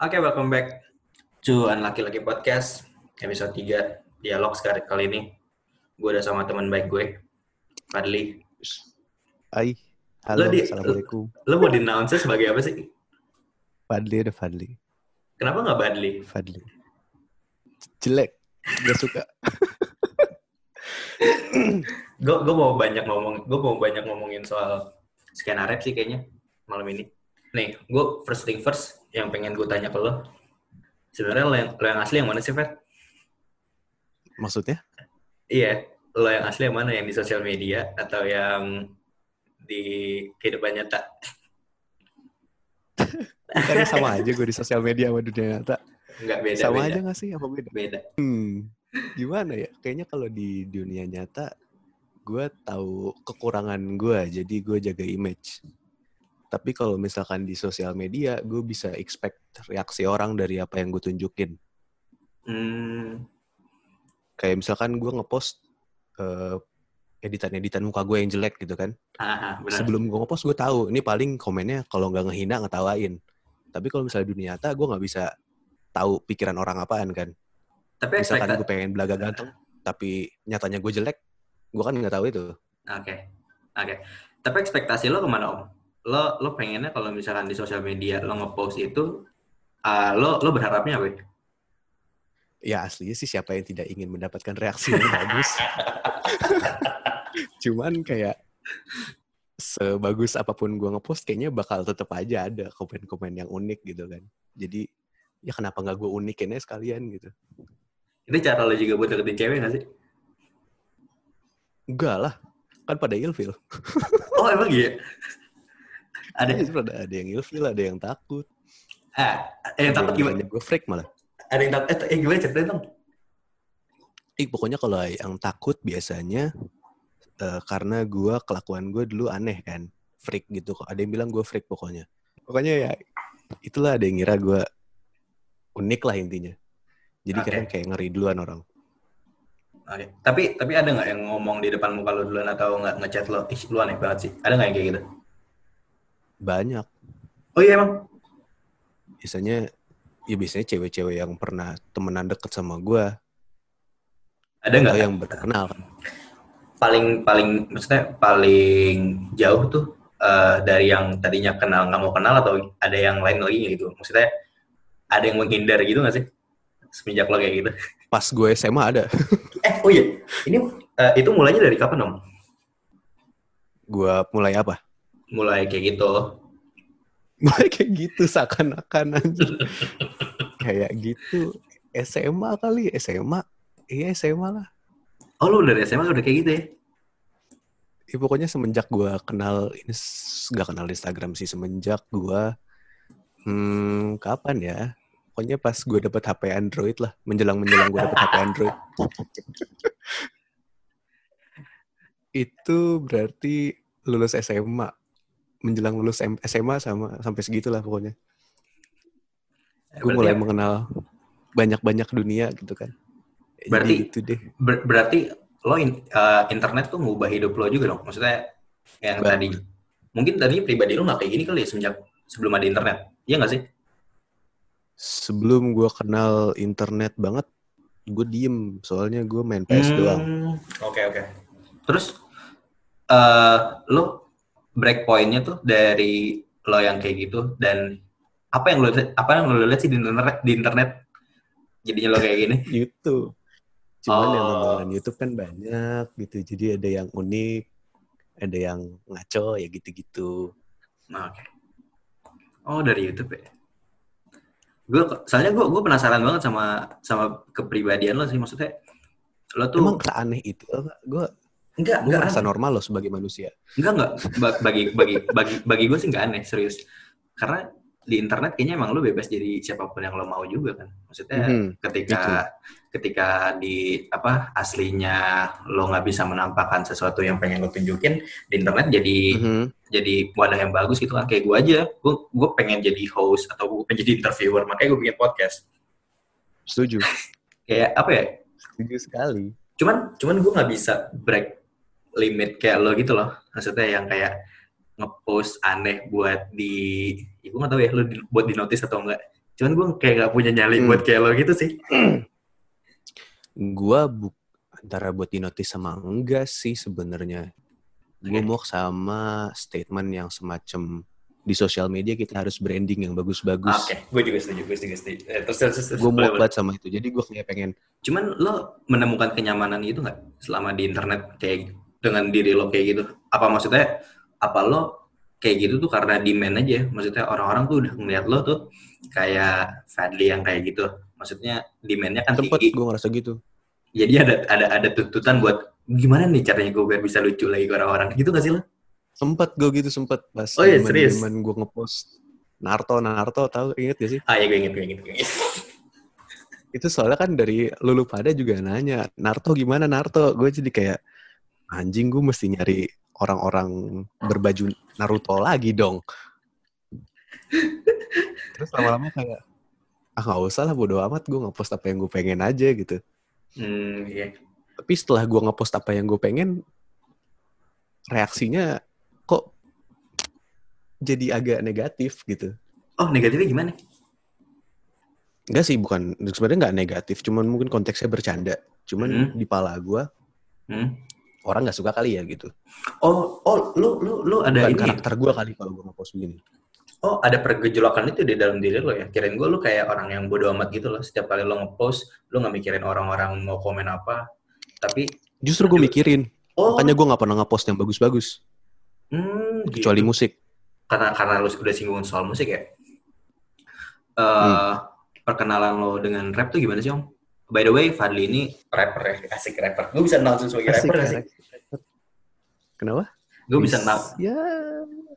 Oke, welcome back to Unlucky Lucky Podcast episode 3 dialog sekarang kali ini. Gue udah sama teman baik gue, Fadli. Hai, halo, Lo di- assalamualaikum. Lo mau di-announce sebagai apa sih? Fadli ada Fadli, Kenapa nggak Badli? Fadli. Jelek, gak suka. Gue gue mau banyak ngomong, gue mau banyak ngomongin soal skenario sih kayaknya malam ini. Nih, gue first thing first yang pengen gue tanya ke lo. Sebenarnya lo yang, lo yang asli yang mana sih, Fat? Maksudnya? Iya, lo yang asli yang mana? Yang di sosial media atau yang di kehidupan nyata? Karena sama aja gue di sosial media sama dunia nyata. Enggak beda, sama beda. aja gak sih? Apa beda? Beda. Hmm, gimana ya? Kayaknya kalau di dunia nyata, gue tahu kekurangan gue, jadi gue jaga image. Tapi kalau misalkan di sosial media, gue bisa expect reaksi orang dari apa yang gue tunjukin. Hmm, Kayak misalkan gue ngepost eh, editan-editan muka gue yang jelek gitu kan. ah, ah, benar. sebelum gue ngepost gue tahu ini paling komennya kalau nggak ngehina ngetawain tapi kalau misalnya dunia nyata gue nggak bisa tahu pikiran orang apaan kan Tapi misalkan gue pengen belaga ganteng tapi nyatanya gue jelek gue kan nggak tahu itu Oke, oke. Tapi ekspektasi lo ke mana om? Lo lo pengennya kalau misalkan di sosial media lo ngepost itu, ah, lo lo berharapnya apa? ya? ya aslinya sih siapa yang tidak ingin mendapatkan reaksi yang bagus cuman kayak sebagus apa pun gue ngepost kayaknya bakal tetap aja ada komen-komen yang unik gitu kan jadi ya kenapa nggak gue unikinnya sekalian gitu Itu cara lo juga buat deketin cewek gak sih? enggak lah kan pada ilfil Oh emang iya? Ada, Ada ada, yang ilfil, ada yang takut. ah, ada yang takut gimana? Gue freak malah. Ada yang takut, eh, eh gimana ceritain dong? Ih, pokoknya kalau yang takut biasanya eh, karena gue kelakuan gue dulu aneh kan, freak gitu. kok. Ada yang bilang gue freak pokoknya. Pokoknya ya itulah ada yang ngira gue unik lah intinya. Jadi Oke. kadang kayak ngeri duluan orang. Oke. Tapi tapi ada nggak yang ngomong di depan muka lo duluan atau nggak ngechat lo? Ih, lu aneh banget sih. Ada nggak yang kayak gitu? Banyak. Oh iya emang. Biasanya ya biasanya cewek-cewek yang pernah temenan deket sama gue Ada nggak yang berkenal kan. paling paling maksudnya paling jauh tuh eh, dari yang tadinya kenal nggak mau kenal atau ada yang lain lagi gitu maksudnya ada yang menghindar gitu nggak sih semenjak lo kayak gitu Pas gue SMA ada. eh oh iya ini eh, itu mulainya dari kapan om Gue mulai apa? Mulai kayak gitu. Mulai kayak gitu seakan-akan anjir. kayak gitu. SMA kali SMA iya SMA lah. Oh lo dari SMA udah kayak gitu ya? Ya, pokoknya semenjak gua kenal ini nggak kenal Instagram sih semenjak gua hmm kapan ya? Pokoknya pas gue dapet HP Android lah menjelang menjelang gue dapet HP Android. Itu berarti lulus SMA menjelang lulus SMA sama sampai segitulah pokoknya gue berarti, mulai mengenal banyak-banyak dunia gitu kan. Jadi Berarti- gitu deh. ber- berarti lo in- eh, internet tuh ngubah hidup lo juga dong maksudnya yang tadi mungkin tadinya pribadi lo nggak kayak gini kali ya semenjak sebelum ada internet iya nggak sih Sebelum gue kenal internet banget, gue diem. Soalnya gue main PS doang. Hmm, Oke oke. Terus eh lo break pointnya tuh dari lo yang kayak gitu dan apa yang lo apa yang lo lihat sih di internet di internet jadinya lo kayak gini? YouTube. Cuman yang Oh. tontonan YouTube kan banyak gitu. Jadi ada yang unik, ada yang ngaco, ya gitu-gitu. Nah, Oke. Oh dari YouTube ya. Gue soalnya gue gue penasaran banget sama sama kepribadian lo sih maksudnya lo tuh Emang seaneh itu? Gue enggak gue enggak merasa aneh. normal loh sebagai manusia. Enggak enggak Ba- bagi bagi bagi bagi gue sih enggak aneh serius. Karena di internet kayaknya emang lo bebas jadi siapa pun yang lo mau juga kan. Maksudnya Mhm. ketika ketika di apa aslinya lo nggak bisa menampakkan sesuatu yang pengen lo tunjukin di internet jadi Mhm. jadi wadah yang bagus gitu kan kayak gue aja gue gue pengen jadi host atau gue pengen jadi interviewer makanya gue bikin podcast Setuju. kayak apa ya Setuju sekali. cuman cuman gue nggak bisa break limit kayak lo gitu loh maksudnya yang kayak ngepost aneh buat di ya gue nggak tahu ya lo di- buat di notice atau enggak Cuman gue kayak gak punya nyali Hmm. buat kayak lo gitu sih. Gua bu antara buat di notice sama enggak sih sebenarnya. Gue Oke. mau sama statement yang semacam di sosial media kita harus branding yang bagus-bagus. Oke, gue juga setuju, gue setuju, setuju. Eh, terus, terus, terus, Gue mau banget sama itu. Jadi gue kayak pengen Cuman lo menemukan kenyamanan itu nggak selama di internet kayak dengan diri lo kayak gitu? Apa maksudnya apa lo kayak gitu tuh karena demand aja? Maksudnya orang-orang tuh udah ngeliat lo tuh kayak Fadli yang kayak gitu. Maksudnya demandnya kan sempet tinggi. gue ngerasa gitu. Jadi ada ada ada tuntutan buat gimana nih caranya gue biar bisa lucu lagi ke orang-orang. Gitu gak sih lo? Sempet gue gitu sempet pas Oh iya, serius? zaman gue ngepost Naruto Naruto tahu inget gak sih? Ah ya gue inget, gue inget, gue inget. Itu soalnya kan dari lulu pada juga nanya Naruto gimana Naruto? Gue jadi kayak anjing gue mesti nyari orang-orang berbaju Naruto lagi dong. Terus lama-lama kayak ah nggak usah lah bodo amat gue ngepost apa yang gue pengen aja gitu. Hmm, iya. Tapi setelah gue ngepost apa yang gue pengen, reaksinya kok jadi agak negatif gitu. Oh negatifnya gimana? Enggak sih, bukan sebenarnya nggak negatif, cuman mungkin konteksnya bercanda. Cuman Hmm. di pala gue Hmm? Orang nggak suka kali ya gitu. Oh, oh, lu, lu, lu ada Bukan ini. karakter gue kali kalau gue ngepost begini. Oh, ada pergejolakan itu di dalam diri lo ya? Kirain gue lu kayak orang yang bodo amat gitu loh. Setiap kali lo nge-post, lu nggak mikirin orang-orang mau komen apa. Tapi, Justru gue mikirin, oh, makanya gue nggak pernah ngepost yang bagus-bagus, hmm, gitu. kecuali musik. Karena karena lu udah singgung soal musik ya. Eh, Hmm. perkenalan lo dengan rap tuh gimana sih, Om? By the way, Fadli ini rapper ya, asik rapper. Gue bisa langsung sebagai Asik, rapper gak sih? asik. Kenapa? Gue bisa, Bis- na- Ya,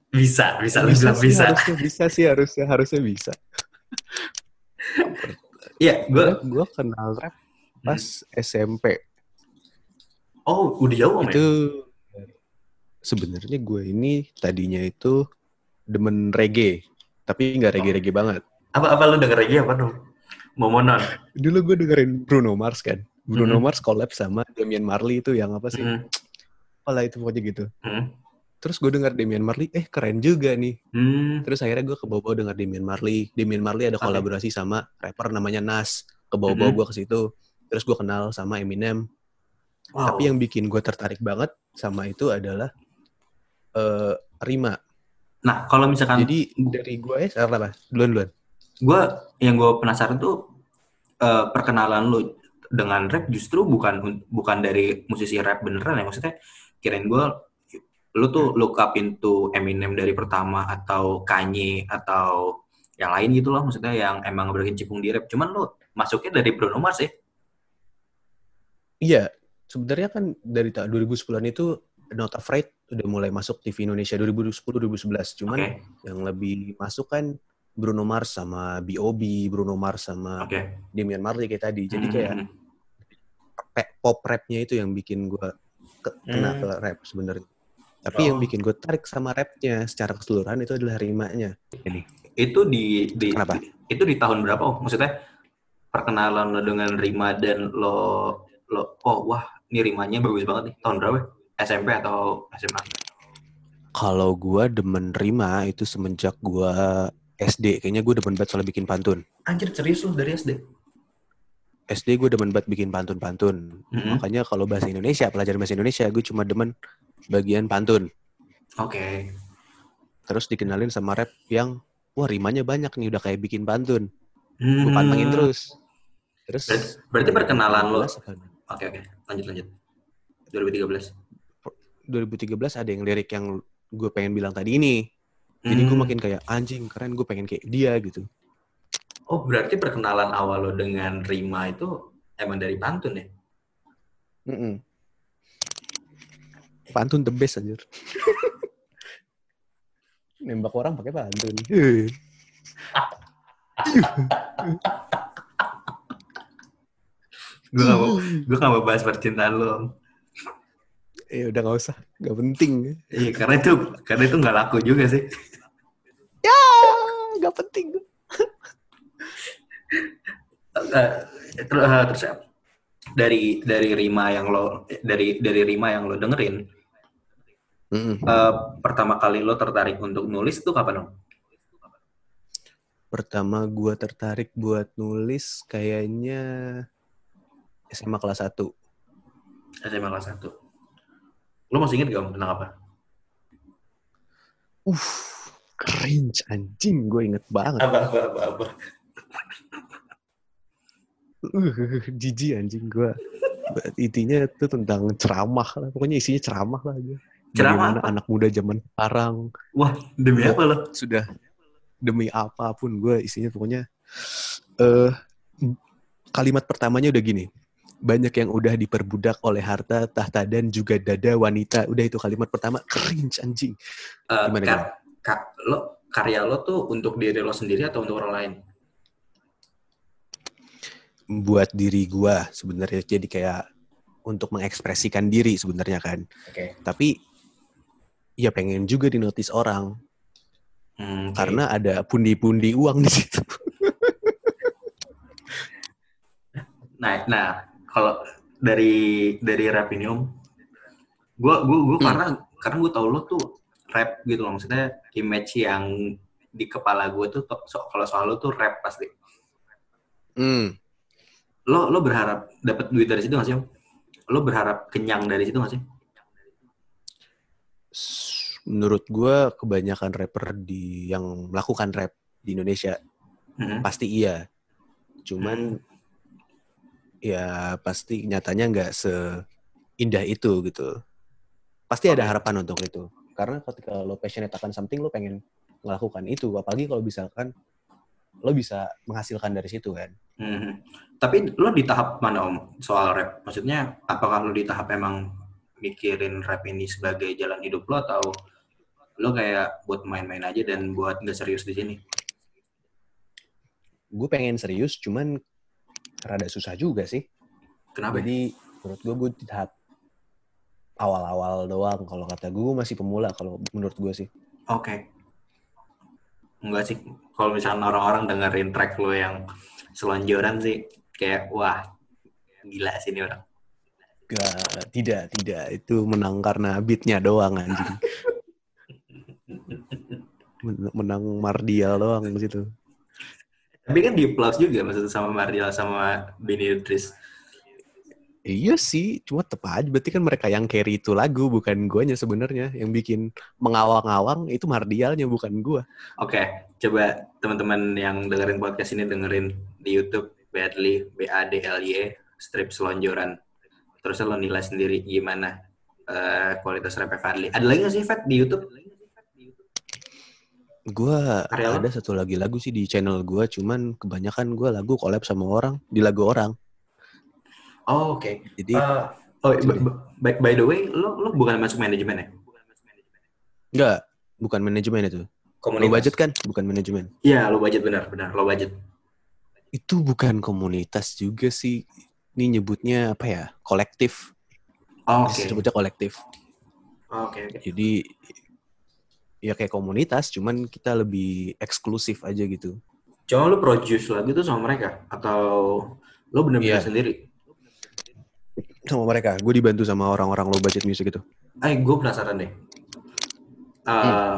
bisa, bisa, bilang sih, bisa. Harusnya bisa sih, harusnya harusnya bisa. Iya, gue, Gue kenal rap pas SMP. oh, udah jauh, Om ya? itu sebenarnya gue ini tadinya itu demen reggae tapi nggak reggae reggae banget Apa, apa lu denger lagi apa dong? Momonon. dulu gue dengerin Bruno Mars kan Bruno Mhm. Mars collab sama Damian Marley itu yang apa sih Hmm. Apalah itu pokoknya gitu Hmm. terus gue denger Damian Marley eh keren juga nih Hmm. terus akhirnya gue ke bawah denger Damian Marley Damian Marley ada kolaborasi sama rapper namanya Nas ke bawah-bawah Mhm. gue ke situ terus gue kenal sama Eminem Wow. tapi yang bikin gue tertarik banget sama itu adalah eh, Rima Nah, kalau misalkan Jadi dari gue ya, apa? Duluan duluan. Gue yang gue penasaran tuh eh, perkenalan lu dengan rap justru bukan bukan dari musisi rap beneran ya? Maksudnya kirain gue lu tuh look up into Eminem dari pertama atau Kanye atau yang lain gitu loh. Maksudnya yang emang berkecimpung di rap. Cuman lu masuknya dari Bruno Mars ya? Iya, sebenarnya kan dari tahun 2010-an itu Not Afraid udah mulai masuk TV Indonesia 2010-2011. Cuman oke. yang lebih masuk kan Bruno Mars sama B.O.B, Bruno Mars sama oke Damian Marley kayak tadi. Jadi Hmm, kayak hmm, pe- pop rapnya itu yang bikin gue kena Hmm. ke rap sebenarnya. Tapi Oh. yang bikin gue tarik sama rapnya secara keseluruhan itu adalah rimanya. Ini. itu di, di Kenapa? itu di tahun berapa oh maksudnya perkenalan lo dengan Rima dan lo lo oh wah ini rimanya bagus banget nih tahun berapa SMP atau SMA Kalau gue demen rima itu semenjak gue SD. Kayaknya gue demen banget soal bikin pantun. anjir serius lo dari SD SD gue demen banget bikin pantun-pantun. Mhm. Makanya kalau bahasa Indonesia, pelajaran bahasa Indonesia, gue cuma demen bagian pantun. oke Terus dikenalin sama rap yang, wah rimanya banyak nih, udah kayak bikin pantun. Gue Hmm. pantengin terus. Terus Berarti- berarti perkenalan lo- 2013 apa? Oke oke, lanjut lanjut. 2013. 2013 ada yang lirik yang gue pengen bilang tadi ini. Jadi gue Hmm. makin kayak anjing keren, gue pengen kayak dia gitu. Oh berarti perkenalan awal lo dengan Rima itu emang dari pantun ya? Mm-mm. Pantun the best anjir. Nembak orang pakai pantun. Eh. Gue gak mau, gue gak mau bahas percintaan lo. Ya udah gak usah, gak penting. Iya karena itu karena itu nggak laku juga sih. Ya, gak penting. Eh, terus, eh, ya, dari dari Rima yang lo dari dari Rima yang lo dengerin, Mm-mm. eh, pertama kali lo tertarik untuk nulis itu kapan dong? pertama gue tertarik buat nulis kayaknya SMA kelas 1. SMA kelas 1. Lo masih inget gak tentang apa? Uh, cringe anjing. Gue inget banget. Apa, apa, apa, apa. Uh, jijik anjing gue. Intinya itu tentang ceramah lah. Pokoknya isinya ceramah lah aja. Ceramah Bagaimana apa? anak muda zaman sekarang Wah, demi apa lo? sudah demi apa pun gue isinya pokoknya eh kalimat pertamanya udah gini banyak yang udah diperbudak oleh harta tahta dan juga dada wanita. Udah itu kalimat pertama cringe anjing. Gimana, kar- ka- lo karya lo tuh untuk diri lo sendiri atau untuk orang lain? buat diri gue sebenarnya. Jadi kayak untuk mengekspresikan diri sebenarnya kan. Oke. tapi ya pengen juga dinotis orang. Hmm, oke. karena ada pundi-pundi uang di situ. Nah, nah kalau dari dari Rapinium, gue gue gue Hmm. karena karena gue tau lo tuh rap gitu loh, maksudnya image yang di kepala gue tuh so, kalau soal lo tuh rap pasti. hmm. Lo lo berharap dapat duit dari situ gak sih? Om? Lo berharap kenyang dari situ gak sih? Menurut gue kebanyakan rapper di yang melakukan rap di Indonesia Mhm. pasti iya cuman ya pasti nyatanya nggak seindah itu gitu pasti ada harapan untuk itu karena ketika lo passionate akan something lo pengen melakukan itu apalagi kalau misalkan lo bisa menghasilkan dari situ kan Mhm. Tapi lo di tahap mana om soal rap? Maksudnya apakah lo di tahap emang mikirin rap ini sebagai jalan hidup lo atau lo kayak buat main-main aja dan buat nggak serius di sini? gue pengen serius cuman rada susah juga sih Kenapa? Jadi menurut gue gue tahap awal-awal doang. Kalau kata gue gue masih pemula kalau menurut gue sih. Oke. Enggak sih. Kalau misalnya orang-orang dengerin track lo yang selonjoran sih, kayak wah gila sih ini orang. Gak, tidak, tidak. Itu menang karena beatnya doang anjing. Men- Menang Mardial doang di situ. Tapi kan di plus juga maksudnya sama Mardial sama Benny Idris. Iya sih, cuma tepat aja. Berarti kan mereka yang carry itu lagu, bukan guanya sebenarnya. Yang bikin mengawang-awang itu Mardialnya, bukan gua. Oke, coba teman-teman yang dengerin podcast ini dengerin di YouTube Badly B A D L Y strip selonjoran. Terus lo nilai sendiri gimana eh, kualitas rap Fadli. Ada lagi nggak sih Fat di YouTube? Lo? ada satu lagi lagu sih di channel gua, cuman kebanyakan gua lagu collab sama orang, di lagu orang. Oh, oke. Jadi Eh, oh, by, by, by the way, lo lo bukan masuk manajemen ya? Enggak, bukan manajemen itu. Komunitas. Low budget kan? Bukan manajemen. Iya, lo budget benar, benar. Lo budget. Itu bukan komunitas juga sih. Ini nyebutnya apa ya? Kolektif. Oh, Oke. Sebutnya kolektif. Oke, oke. Jadi ya kayak komunitas, cuman kita lebih eksklusif aja gitu. Cuma lo produce lagu itu sama mereka atau lo bener-bener Iya. sendiri? Sama mereka. Gue dibantu sama orang-orang low budget music itu. Eh, gue penasaran deh. Eh,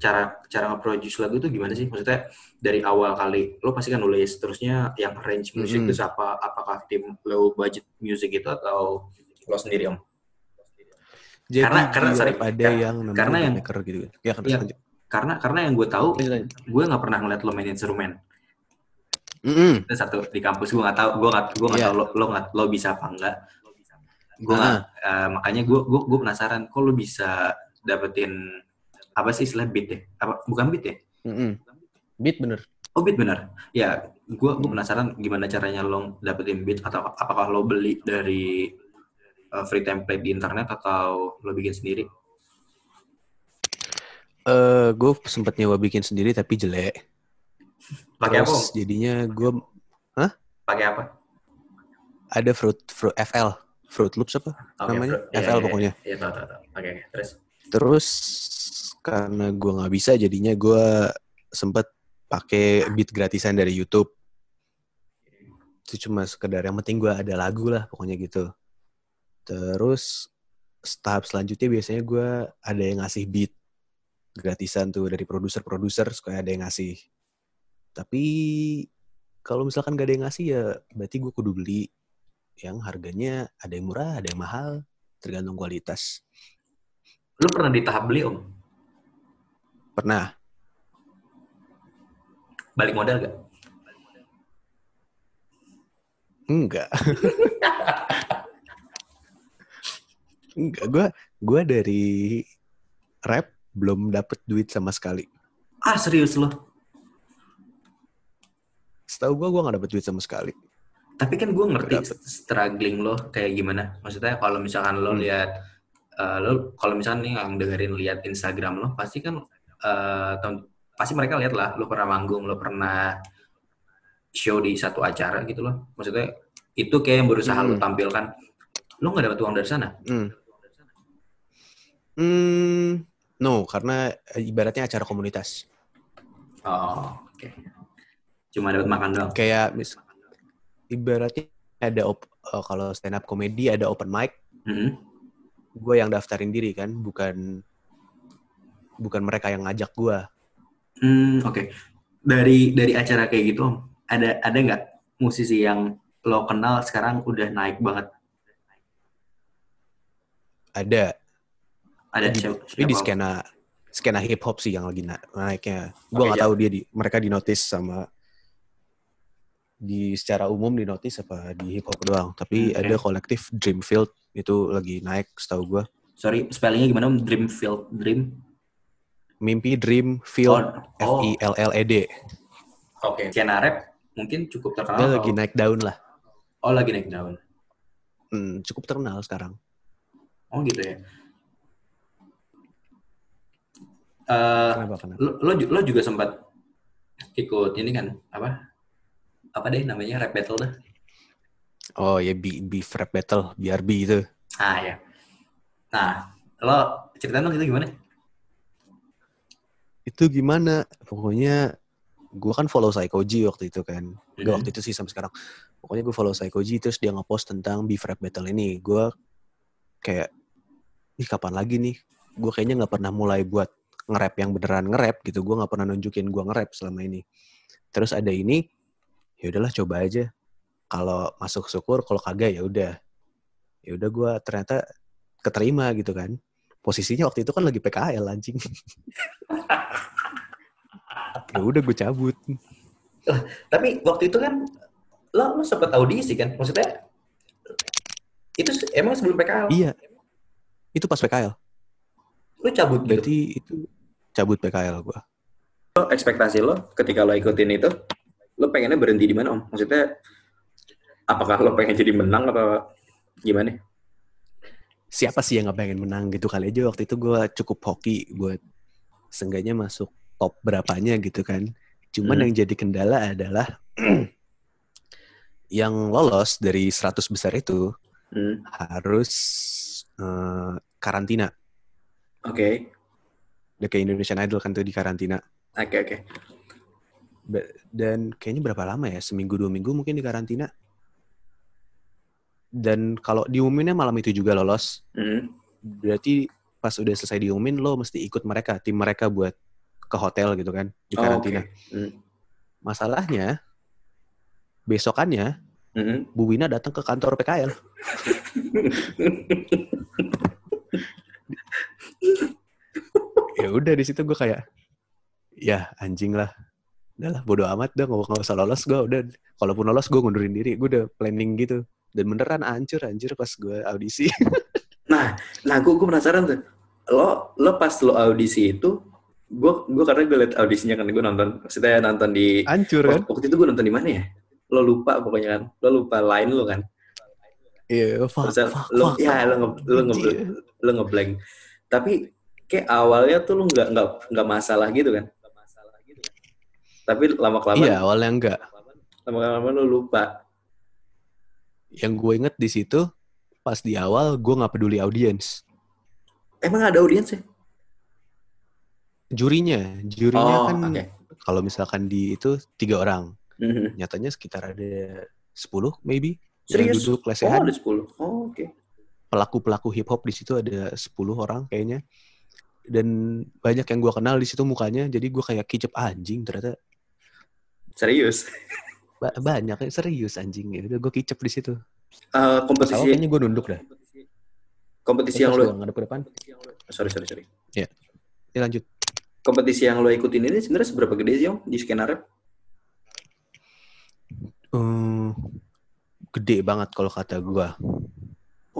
Cara cara nge-produce lagu itu gimana sih? Maksudnya dari awal kali lo pasti kan nulis, terusnya yang arrange musik Mm-mm. itu siapa? Apakah tim low budget music itu atau lo sendiri om? Jadi Karena- karena, sorry, ada kar- yang namanya karena yang- beatmaker gitu. Ya kan lanjut. Karena karena yang gue tahu, gue nggak pernah ngeliat lo main instrumen. Mm-mm. Itu satu di kampus gue nggak tahu, gue nggak gue nggak Iya. tahu lo lo nggak lo bisa apa enggak. Gue nggak, eh, makanya gue gue gue penasaran, kok lo bisa dapetin apa sih istilah beat ya? Apa bukan beat ya? Mm-mm. Beat bener. Oh beat benar. Ya, gue gue penasaran gimana caranya lo dapetin beat atau apakah lo beli dari uh, free template di internet atau lo bikin sendiri? Eh, gue sempet nyewa bikin sendiri tapi jelek. Pakai apa? Jadinya gue Pakai apa? ada fruit fruit FL Fruit Loops apa Oke, namanya bro. Iya, FL iya, pokoknya Iya, tahu tahu tahu. Oke, oke. Terus terus karena gue nggak bisa jadinya gue sempet pakai beat gratisan dari YouTube itu cuma sekedar yang penting gue ada lagu lah pokoknya gitu terus tahap selanjutnya biasanya gue ada yang ngasih beat gratisan tuh dari produser-produser supaya ada yang ngasih Tapi kalau misalkan gak ada yang ngasih ya berarti gue kudu beli yang harganya ada yang murah, ada yang mahal, tergantung kualitas. Lu pernah di tahap beli om? Pernah. Balik modal gak? Enggak. Enggak, gue gua dari rap belum dapet duit sama sekali. Ah serius lo? Setahu gue, gue gak dapet duit sama sekali. Tapi kan gue ngerti struggling lo kayak gimana. Maksudnya kalau misalkan lo Hmm. lihat, eh, lo kalau misalkan nih yang dengerin lihat Instagram lo, pasti kan eh, tahun- pasti mereka lihat lah, lo pernah manggung, lo pernah show di satu acara gitu loh. Maksudnya itu kayak yang berusaha lo Hmm. tampilkan. Lo nggak dapet uang dari sana? Hmm. Hmm, no, karena ibaratnya acara komunitas. Oh, oke. Cuma dapat makan doang. Kayak mis ibaratnya ada op, eh, kalau stand up comedy ada open mic, Mhm. gue yang daftarin diri kan, bukan bukan mereka yang ngajak gue. Hmm, oke. Dari dari acara kayak gitu, ada ada nggak musisi yang lo kenal sekarang udah naik banget? Ada, Ada di, siapa? di skena skena hip hop sih yang lagi na- naiknya. Gue Oke, nggak ja- tahu dia di mereka di notice sama di secara umum di notice apa di hip hop doang. Tapi Hmm, ada oke. kolektif Dreamfield itu lagi naik setahu gue. Sorry, spellingnya gimana? Dreamfield, Dream. Mimpi Dreamfield F Oh, I L L E D. oke. Skena rap mungkin cukup terkenal. Dia atau- lagi naik daun lah. Oh, lagi naik daun. Hmm, cukup terkenal sekarang. Oh, gitu ya. Eh, Kenapa kenapa? lo, lo, ju- lo juga sempat ikut ini kan apa? Apa deh namanya rap battle dah? Oh ya B- beef rap battle BRB itu. Ah ya. Nah, lo ceritain dong itu gimana? Itu gimana? Pokoknya gue kan follow Psychoji waktu itu kan. Gak Mhm. waktu itu sih sampai sekarang. Pokoknya gue follow Psychoji terus dia ngepost tentang beef rap battle ini. Gue kayak, ih kapan lagi nih? Gue kayaknya nggak pernah mulai buat nge-rap yang beneran nge-rap gitu. Gue nggak pernah nunjukin gue nge-rap selama ini. Terus ada ini, ya udahlah coba aja. Kalau masuk syukur, kalau kagak ya udah. Ya udah gue ternyata keterima gitu kan. Posisinya waktu itu kan lagi PKL anjing. ya udah gue cabut. Tapi waktu itu kan lo, lo sempat audisi kan? Maksudnya itu emang sebelum PKL Iya. Itu pas PKL. Lo cabut gitu. Berarti itu cabut PKL gua. Lo ekspektasi lo ketika lo ikutin itu, lo pengennya berhenti di mana om? Maksudnya apakah lo pengen jadi menang apa gimana? Siapa sih yang nggak pengen menang gitu kali aja waktu itu gua cukup hoki buat seenggaknya masuk top berapanya gitu kan. Cuman Hmm. yang jadi kendala adalah yang lolos dari 100 besar itu Hmm, harus eh, karantina. Oke, Udah kayak Indonesian Idol kan tuh di karantina. oke, oke. Ba- Dan kayaknya berapa lama ya? Seminggu dua minggu mungkin di karantina. Dan kalau diumuminnya malam itu juga lolos, Hmm, berarti pas udah selesai diumumin lo mesti ikut mereka, tim mereka buat ke hotel gitu kan di Oh, karantina. oke. Hmm, Masalahnya besokannya hmm. Bu Wina datang ke kantor PKL. ya udah di situ gue kayak ya anjing lah udah lah bodo amat dah nggak nggak usah lolos gue udah kalaupun lolos gue ngundurin diri gue udah planning gitu dan beneran hancur anjir pas gue audisi Nah, nah gue gue penasaran tuh. Lo lo pas lo audisi itu, gue gue karena gue liat audisinya kan gue nonton, maksudnya nonton di hancur kan waktu itu gue nonton di mana ya? Lo lupa pokoknya kan, lo lupa line lo kan. iya fuck, fuck, lo fuck, ya fuck. lo nge lo nge Anjir. lo ngeblank. Tapi kayak awalnya tuh lo nggak nggak nggak masalah gitu kan? Tapi lama kelamaan iya awalnya enggak lama kelamaan lo lupa. yang gue inget di situ pas di awal gue nggak peduli audiens Emang ada audiens ya? jurinya jurinya Oh, kan oke. kalau misalkan di itu tiga orang Mhm. nyatanya sekitar ada 10 maybe Serius? duduk Oh, lesehan ada 10. Oh, oke. Pelaku-pelaku hip hop di situ ada 10 orang kayaknya dan banyak yang gue kenal di situ mukanya jadi gue kayak kicep anjing ternyata Serius. Ba- banyak serius anjing gitu. Gue kicep di situ. Eh, awal kompetisi kayaknya gue nunduk dah. kompetisi yang Terus lo ngadep ke depan. sorry sorry sorry. Ya lanjut. Kompetisi yang lo ikutin ini sebenarnya seberapa gede sih om di skena rap? Hmm, gede banget kalau kata gue.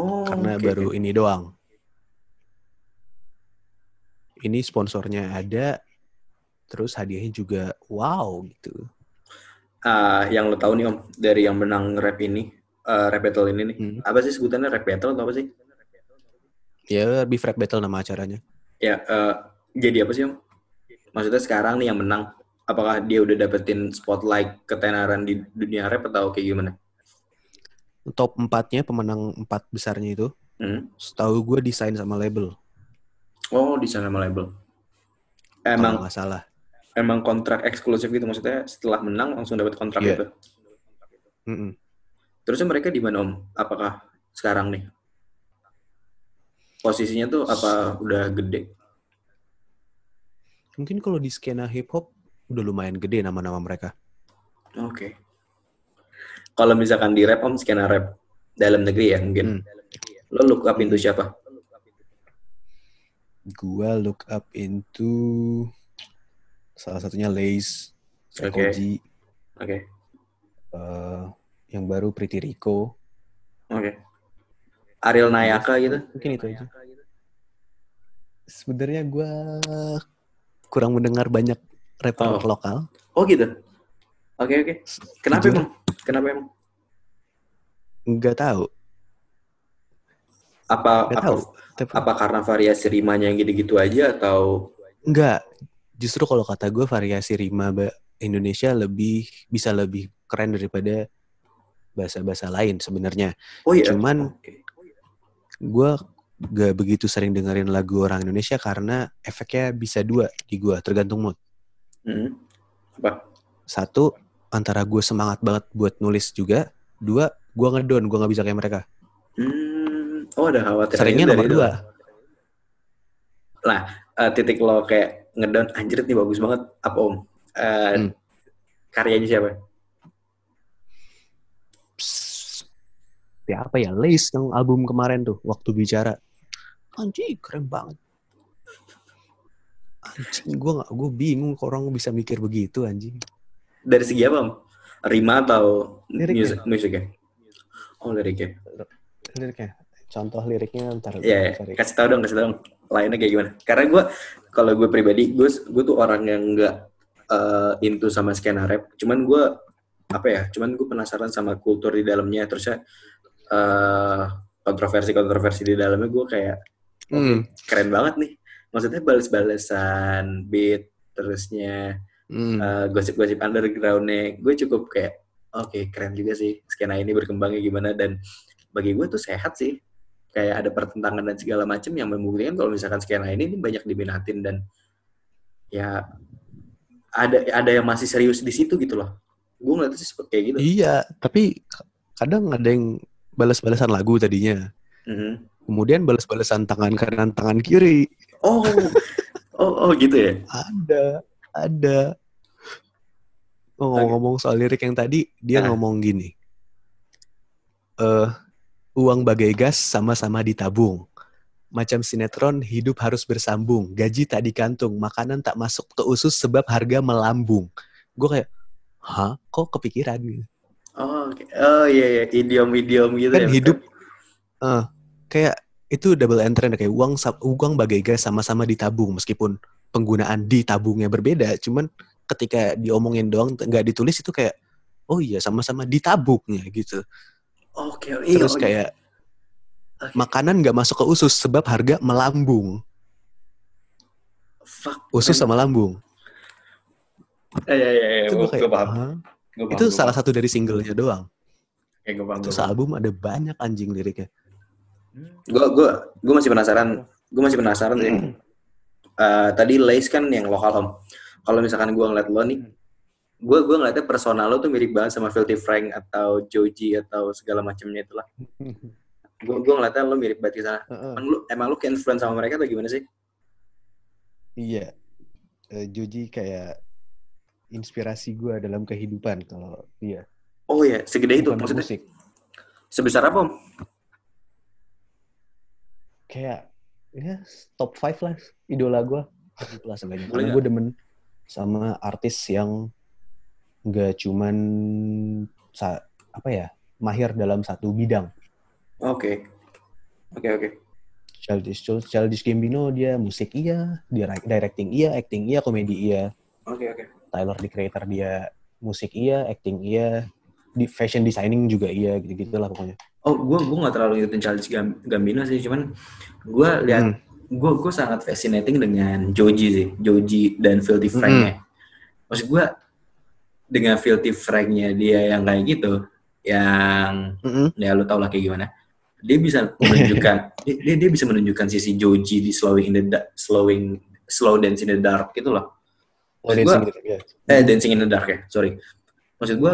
Oh, karena oke, baru ini doang. Ini sponsornya ada, terus hadiahnya juga wow gitu. Ah, yang lo tahu nih om dari yang menang rap ini, eh, rap battle ini nih. Hmm. Apa sih sebutannya rap battle atau apa sih? Ya lebih rap battle nama acaranya. Ya, eh, jadi apa sih om? Maksudnya sekarang nih yang menang, apakah dia udah dapetin spotlight ketenaran di dunia rap atau kayak gimana? Top 4-nya pemenang empat besarnya itu, Hmm. setahu gue desain sama label. Oh, di sana sama label. Emang nggak salah. emang kontrak eksklusif gitu maksudnya setelah menang langsung dapat kontrak Iya. itu. Mm-mm. Terusnya mereka di mana om? Apakah sekarang nih? Posisinya tuh apa udah gede? Mungkin kalau di skena hip hop udah lumayan gede nama-nama mereka. Oke. Kalau misalkan di rap om skena rap dalam negeri ya mungkin. Hmm. Lo look up into siapa? Gua look up into salah satunya Lace, Oke. Sekoji, Oke. eh, yang baru Pretty Rico. Oke. Ariel Nayaka gitu. Mungkin itu aja. Sebenarnya gua kurang mendengar banyak rapper Oh. lokal. Oh gitu. Oke oke. Kenapa Jujur. emang? Kenapa emang? Nggak tahu. Apa Nggak apa, tahu. Tapi apa karena variasi rimanya yang gitu-gitu aja atau Enggak. Justru kalau kata gue variasi rima Indonesia lebih bisa lebih keren daripada bahasa-bahasa lain sebenarnya. Oh iya. Cuman gue gak begitu sering dengerin lagu orang Indonesia karena efeknya bisa dua di gue tergantung mood. Mm-mm. Apa? Satu antara gue semangat banget buat nulis juga. Dua gue ngedon gue nggak bisa kayak mereka. Hmm, oh ada khawatir. Seringnya nomor dua. Eh, titik lo kayak ngedown anjir nih bagus banget apa om? Eh, Hmm. Karyanya siapa? Psst. Ya apa ya Lace yang album kemarin tuh waktu bicara. Anjing keren banget. Anjing gue gak gue bingung kok orang bisa mikir begitu anjing. Dari segi apa om? Rima atau Liriknya. musik musiknya? Oh liriknya. Liriknya. Contoh liriknya ntar Iya, yeah, kasih tau dong, kasih tau dong. Lainnya kayak gimana? Karena gue, kalau gue pribadi, gue gue tuh orang yang nggak eh, into sama skena rap. Cuman gue apa ya? Cuman gue penasaran sama kultur di dalamnya. Terusnya eh, kontroversi-kontroversi di dalamnya gue kayak Hmm. keren banget nih. Maksudnya balas-balasan beat, terusnya Hmm. eh, gosip-gosip undergroundnya. Gue cukup kayak oke keren juga sih skena ini berkembangnya gimana dan bagi gue tuh sehat sih kayak ada pertentangan dan segala macam yang membuktikan kalau misalkan skena ini, ini banyak diminatin dan ya ada ada yang masih serius di situ gitu loh gue ngeliatnya sih seperti kayak gitu Iya, tapi kadang ada yang balas-balasan lagu tadinya. Mhm. Kemudian balas-balasan tangan kanan, tangan kiri. oh oh oh gitu ya Ada, ada. Oh, ngomong soal lirik yang tadi, dia Ah. ngomong gini. eh uang bagai gas sama-sama ditabung. Macam sinetron, hidup harus bersambung. Gaji tak dikantung, makanan tak masuk ke usus sebab harga melambung. Gue kayak, hah? Kok kepikiran? gitu? oh oke. oh iya iya idiom idiom gitu Kan ya hidup, eh, kayak itu double entry kayak uang uang bagai gas sama-sama ditabung meskipun penggunaan ditabungnya berbeda cuman ketika diomongin doang nggak ditulis itu kayak oh iya sama-sama ditabungnya gitu. Oke oh, iya, terus kayak Oke. makanan nggak masuk ke usus sebab harga melambung. Fuck usus sama lambung. Iya iya iya itu gue gue kayak paham. Paham, itu gua salah paham. satu dari singlenya doang. Oke, gua paham, paham. album ada banyak anjing liriknya. Gue gue gue masih penasaran gue masih penasaran sih. Eh, tadi Lace kan yang lokal om kalau misalkan gue ngeliat lo nih gue gue ngeliatnya personal lo tuh mirip banget sama Filthy Frank atau Joji atau segala macamnya itulah gue gue ngeliatnya lo mirip banget di sana emang lu emang ke influence sama mereka atau gimana sih Iya. Eh, Joji kayak inspirasi gue dalam kehidupan kalau dia. Oh ya, segede itu Bukan maksudnya. musik. Sebesar apa, Om? Kayak ya top 5 lah idola gue. lah Karena nggak? gue demen sama artis yang nggak cuman apa ya mahir dalam satu bidang. Oke. Oke, oke. Childish Childish Gambino dia musik iya, dia directing iya, acting iya, komedi iya. Oke, oke. Tyler the Creator dia musik iya, acting iya, di fashion designing juga iya, gitu-gitu lah pokoknya. Oh, gue gue nggak terlalu ngikutin Gam- Gambino sih, cuman gue lihat Hmm. Gue gue sangat fascinating dengan Joji sih, Joji dan Filthy Frank-nya. Maksud gue dengan Filthy Frank-nya dia yang kayak gitu, yang Mm-mm. ya lu tau lah kayak gimana. Dia bisa menunjukkan dia, dia dia bisa menunjukkan sisi Joji di slowing in the da- slowing slow dance in the dark gitu loh. Oh, Maksud dancing gua- ya. Eh, Dancing in the Dark ya, sorry. Maksud gue,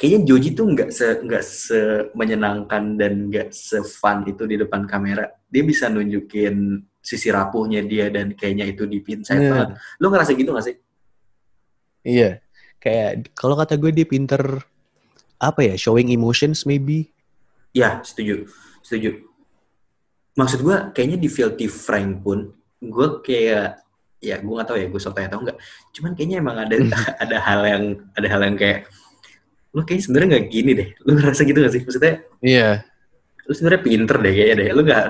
kayaknya Joji tuh nggak se nggak se menyenangkan dan nggak se fun itu di depan kamera. Dia bisa nunjukin sisi rapuhnya dia dan kayaknya itu deep inside Nah. banget. Lo ngerasa gitu gak sih? Iya. Kayak kalau kata gue dia pinter apa ya, showing emotions maybe. Ya, setuju, setuju. Maksud gue, kayaknya di Filthy Frank pun, gue kayak ya gue gak tahu ya gue sotoy atau enggak. Cuman kayaknya emang ada ada hal yang ada hal yang kayak lo kayaknya sebenarnya nggak gini deh. Lo ngerasa gitu gak sih? Maksudnya Iya. lu sebenarnya pinter deh kayaknya deh. Lu gak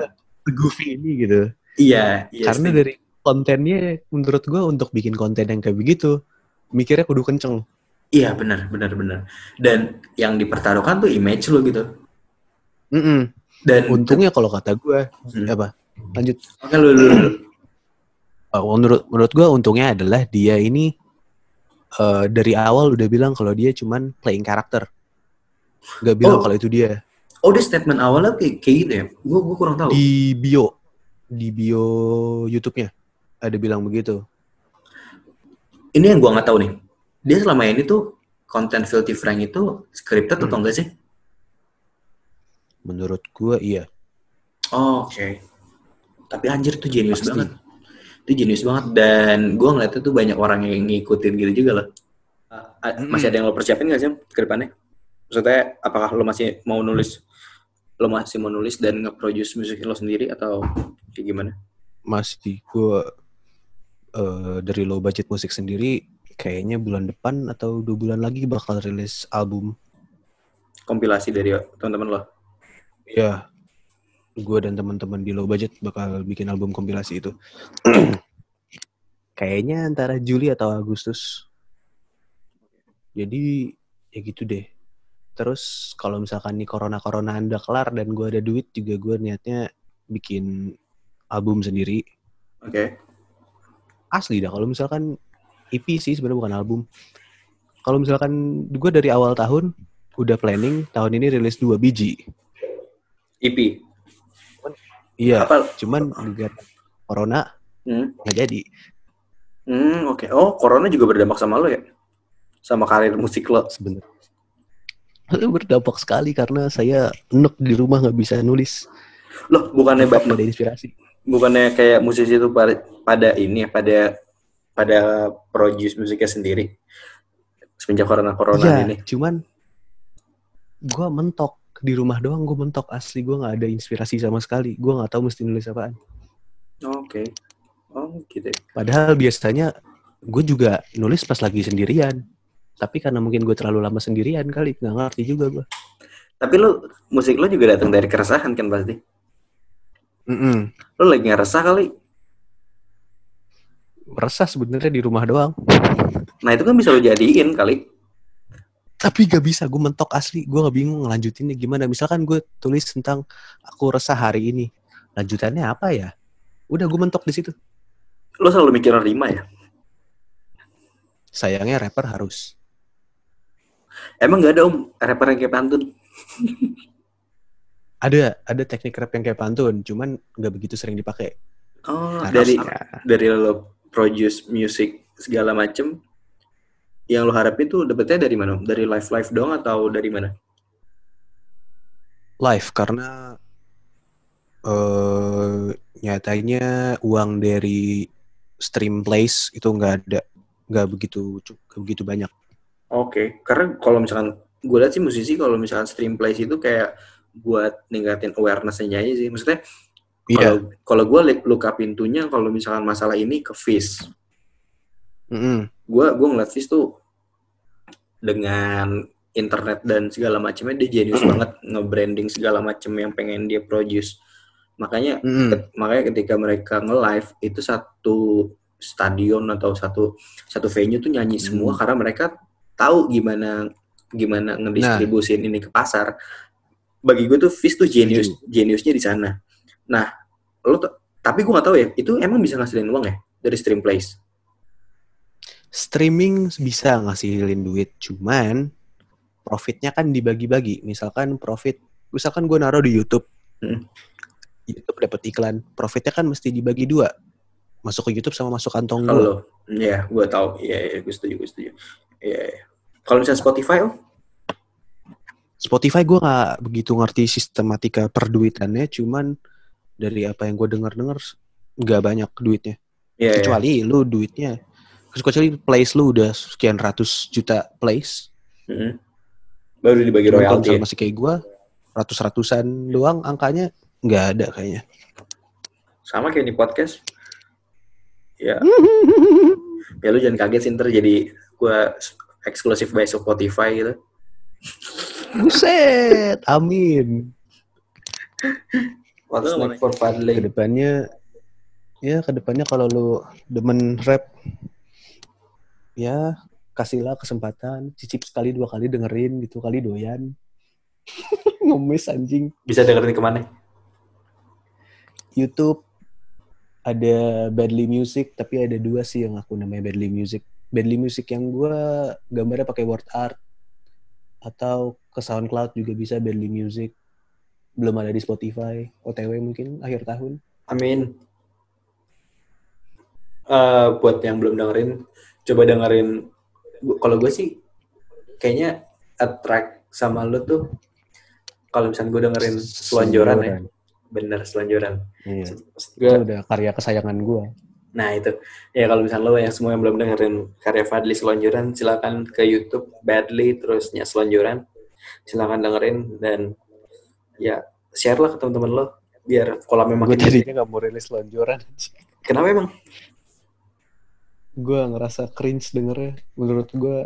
Goofy ini gitu. Iya, iya. Karena setuju. dari kontennya menurut gue untuk bikin konten yang kayak begitu mikirnya kudu kenceng. Iya, benar, benar, benar. Dan yang dipertaruhkan tuh image lu gitu. Mm-mm. Dan Untungnya kalau kata gue Hmm. apa? Lanjut. Oke, lu, lu, lu. Oh, menurut menurut gue untungnya adalah dia ini eh, dari awal udah bilang kalau dia cuman playing karakter. Gak bilang Oh. kalau itu dia. Oh, dia statement awalnya kayak, kayak gitu ya? Gue gue kurang tahu. Di bio, di bio YouTube-nya ada bilang begitu. Ini yang gua nggak tahu nih. Dia selama ini tuh konten Filthy Frank itu scripted atau Hmm. enggak sih? Menurut gue iya. Oh, Oke. Tapi anjir tuh jenius banget. Itu jenius banget dan gua ngeliatnya tuh banyak orang yang ngikutin gitu juga loh. Ah. Masih ada yang lo persiapin gak sih ke depannya? Maksudnya apakah lo masih mau nulis lo masih mau nulis dan nge-produce musik lo sendiri atau kayak gimana? Masih gue eh, dari low budget musik sendiri kayaknya bulan depan atau dua bulan lagi bakal rilis album. Kompilasi dari teman-teman lo. Ya, gue dan teman-teman di low budget bakal bikin album kompilasi itu. Kayaknya antara Juli atau Agustus. Jadi ya gitu deh. Terus kalau misalkan nih corona-corona udah kelar dan gue ada duit juga gue niatnya bikin album sendiri. Oke. Asli dah kalau misalkan EP sih sebenarnya bukan album. Kalau misalkan gue dari awal tahun udah planning tahun ini rilis dua biji. EP. Iya, Apa? cuman gara corona Hmm. nggak jadi. Hmm, oke. Oh, corona juga berdampak sama lo ya? Sama karir musik lo. sebenarnya berdampak sekali karena saya enek di rumah nggak bisa nulis Loh, bukannya bapak, ada inspirasi bukannya kayak musisi itu pada, pada ini ya, pada pada produce musiknya sendiri semenjak corona corona Iya, ini. cuman gue mentok di rumah doang gue mentok asli gue nggak ada inspirasi sama sekali gue nggak tahu mesti nulis apaan Oke. Oh, gitu. ya. padahal biasanya gue juga nulis pas lagi sendirian tapi karena mungkin gue terlalu lama sendirian kali nggak ngerti juga gue Tapi lo musik lo juga datang dari keresahan kan pasti. Lo lagi ngerasa kali. resah sebenarnya di rumah doang Nah, itu kan bisa lo jadiin kali. tapi gak bisa gue mentok asli gue gak bingung ngelanjutinnya gimana misalkan gue tulis tentang aku resah hari ini lanjutannya apa ya udah gue mentok di situ Lo selalu mikir rima ya? sayangnya rapper harus Emang gak ada om rapper yang kayak pantun? ada ada teknik rap yang kayak pantun cuman nggak begitu sering dipakai Oh, Nah, dari harusnya. dari lo produce music segala macem yang lo harapin tuh dapetnya dari mana? Om? Dari live live dong atau dari mana? live karena eh nyatanya uang dari stream plays itu nggak ada nggak begitu nggak begitu banyak. Oke, karena kalau misalkan gue lihat sih musisi kalau misalkan stream plays itu kayak buat ningkatin awareness-nya aja sih. Maksudnya Iya. kalau kalau gue luka pintunya kalau misalkan masalah ini ke Fish. Mm-mm. Gue gue ngeliat Fish tuh dengan internet dan segala macamnya dia jenius banget nge-branding segala macam yang pengen dia produce. Makanya Mm-mm. Ket- makanya ketika mereka nge-live itu satu stadion atau satu satu venue tuh nyanyi Hmm. semua karena mereka tahu gimana gimana ngedistribusin ini ke pasar. Bagi gue tuh Fizz tuh genius geniusnya di sana. Nah, lo tapi gue gak tahu ya, itu emang bisa ngasilin uang ya dari stream plays? Streaming bisa ngasihin duit, cuman profitnya kan dibagi-bagi. Misalkan profit, misalkan gue naruh di YouTube, Hmm. YouTube dapat iklan, profitnya kan mesti dibagi dua, masuk ke YouTube sama masuk kantong gue. Kalau ya, gue tahu. Iya, iya, gue setuju, gue setuju. Iya, iya. Kalau misalnya Spotify, oh, Spotify gue nggak begitu ngerti sistematika perduitannya, cuman dari apa yang gue dengar-dengar nggak banyak duitnya. iya, iya. Kecuali lu duitnya, kecuali plays lu udah sekian ratus juta plays. Mm-mm. Baru dibagi kalau royalti. misalnya ya? masih kayak gue, ratus-ratusan doang angkanya nggak ada kayaknya. Sama kayak di podcast. Ya, ya lu jangan kaget sih ntar jadi gue eksklusif by Spotify gitu. Buset, amin. What's next for Fadli? Ke depannya, ya ke depannya kalau lu demen rap, ya kasihlah kesempatan, cicip sekali dua kali dengerin gitu kali doyan. Ngemis anjing. Bisa dengerin ke mana? YouTube ada Badly Music, tapi ada dua sih yang aku namanya Badly Music. Badly Music yang gua gambarnya pakai word art atau ke SoundCloud juga bisa Badly Music. Belum ada di Spotify, OTW mungkin akhir tahun. Amin. Eh, buat yang belum dengerin, coba dengerin. Kalau gue sih, kayaknya attract sama lu tuh. Kalau misalnya gue dengerin selonjoran ya, bener selonjoran. Iya. Gua- udah karya kesayangan gua. Nah itu ya kalau misalnya lo yang semua yang belum dengerin karya Fadli Selonjoran silakan ke YouTube Badly terusnya Selonjoran silakan dengerin dan ya share lah ke teman-teman lo biar kolamnya Gue makin gede. tadinya gak mau rilis lonjoran. Kenapa emang? gue ngerasa cringe dengernya. Menurut gue,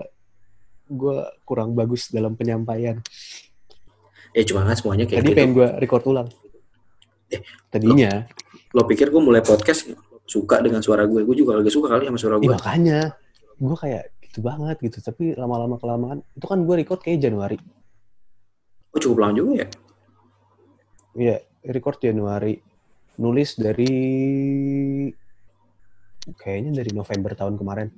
gue kurang bagus dalam penyampaian. Ya cuma kan semuanya kayak Tadi gitu. pengen gue record ulang. Eh, Tadinya, Lo pikir gue mulai podcast suka dengan suara gue? Gue juga lagi suka kali sama suara gue. makanya gue kayak gitu banget gitu. Tapi lama-lama kelamaan, itu kan gue record kayak Januari. Oh cukup lama juga ya? Iya, record Januari. Nulis dari kayaknya dari November tahun kemarin.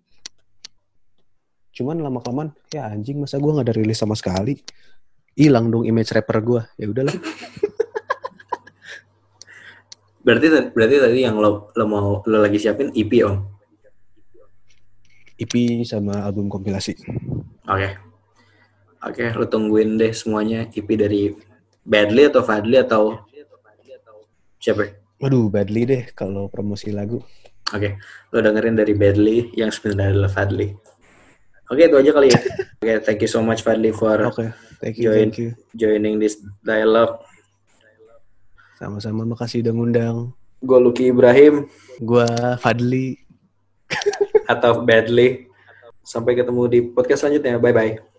Cuman lama kelamaan, ya anjing masa gue nggak ada rilis sama sekali. Hilang dong image rapper gue. Ya udahlah. Berarti berarti tadi yang lo lo mau lo lagi siapin EP om? EP sama album kompilasi. Oke. Oke, lo tungguin deh semuanya EP dari Badly atau Fadli atau siapa? Aduh, badly deh kalau promosi lagu. Oke, lo dengerin dari Badly yang sebenarnya adalah Fadli. Oke, itu aja kali ya. Oke, thank you so much Fadli for Oke, thank you, Join. thank you. joining this dialogue. Sama-sama makasih udah ngundang. Gue Lucky Ibrahim Gua Fadli. atau Badly. Sampai ketemu di podcast selanjutnya. Bye-bye.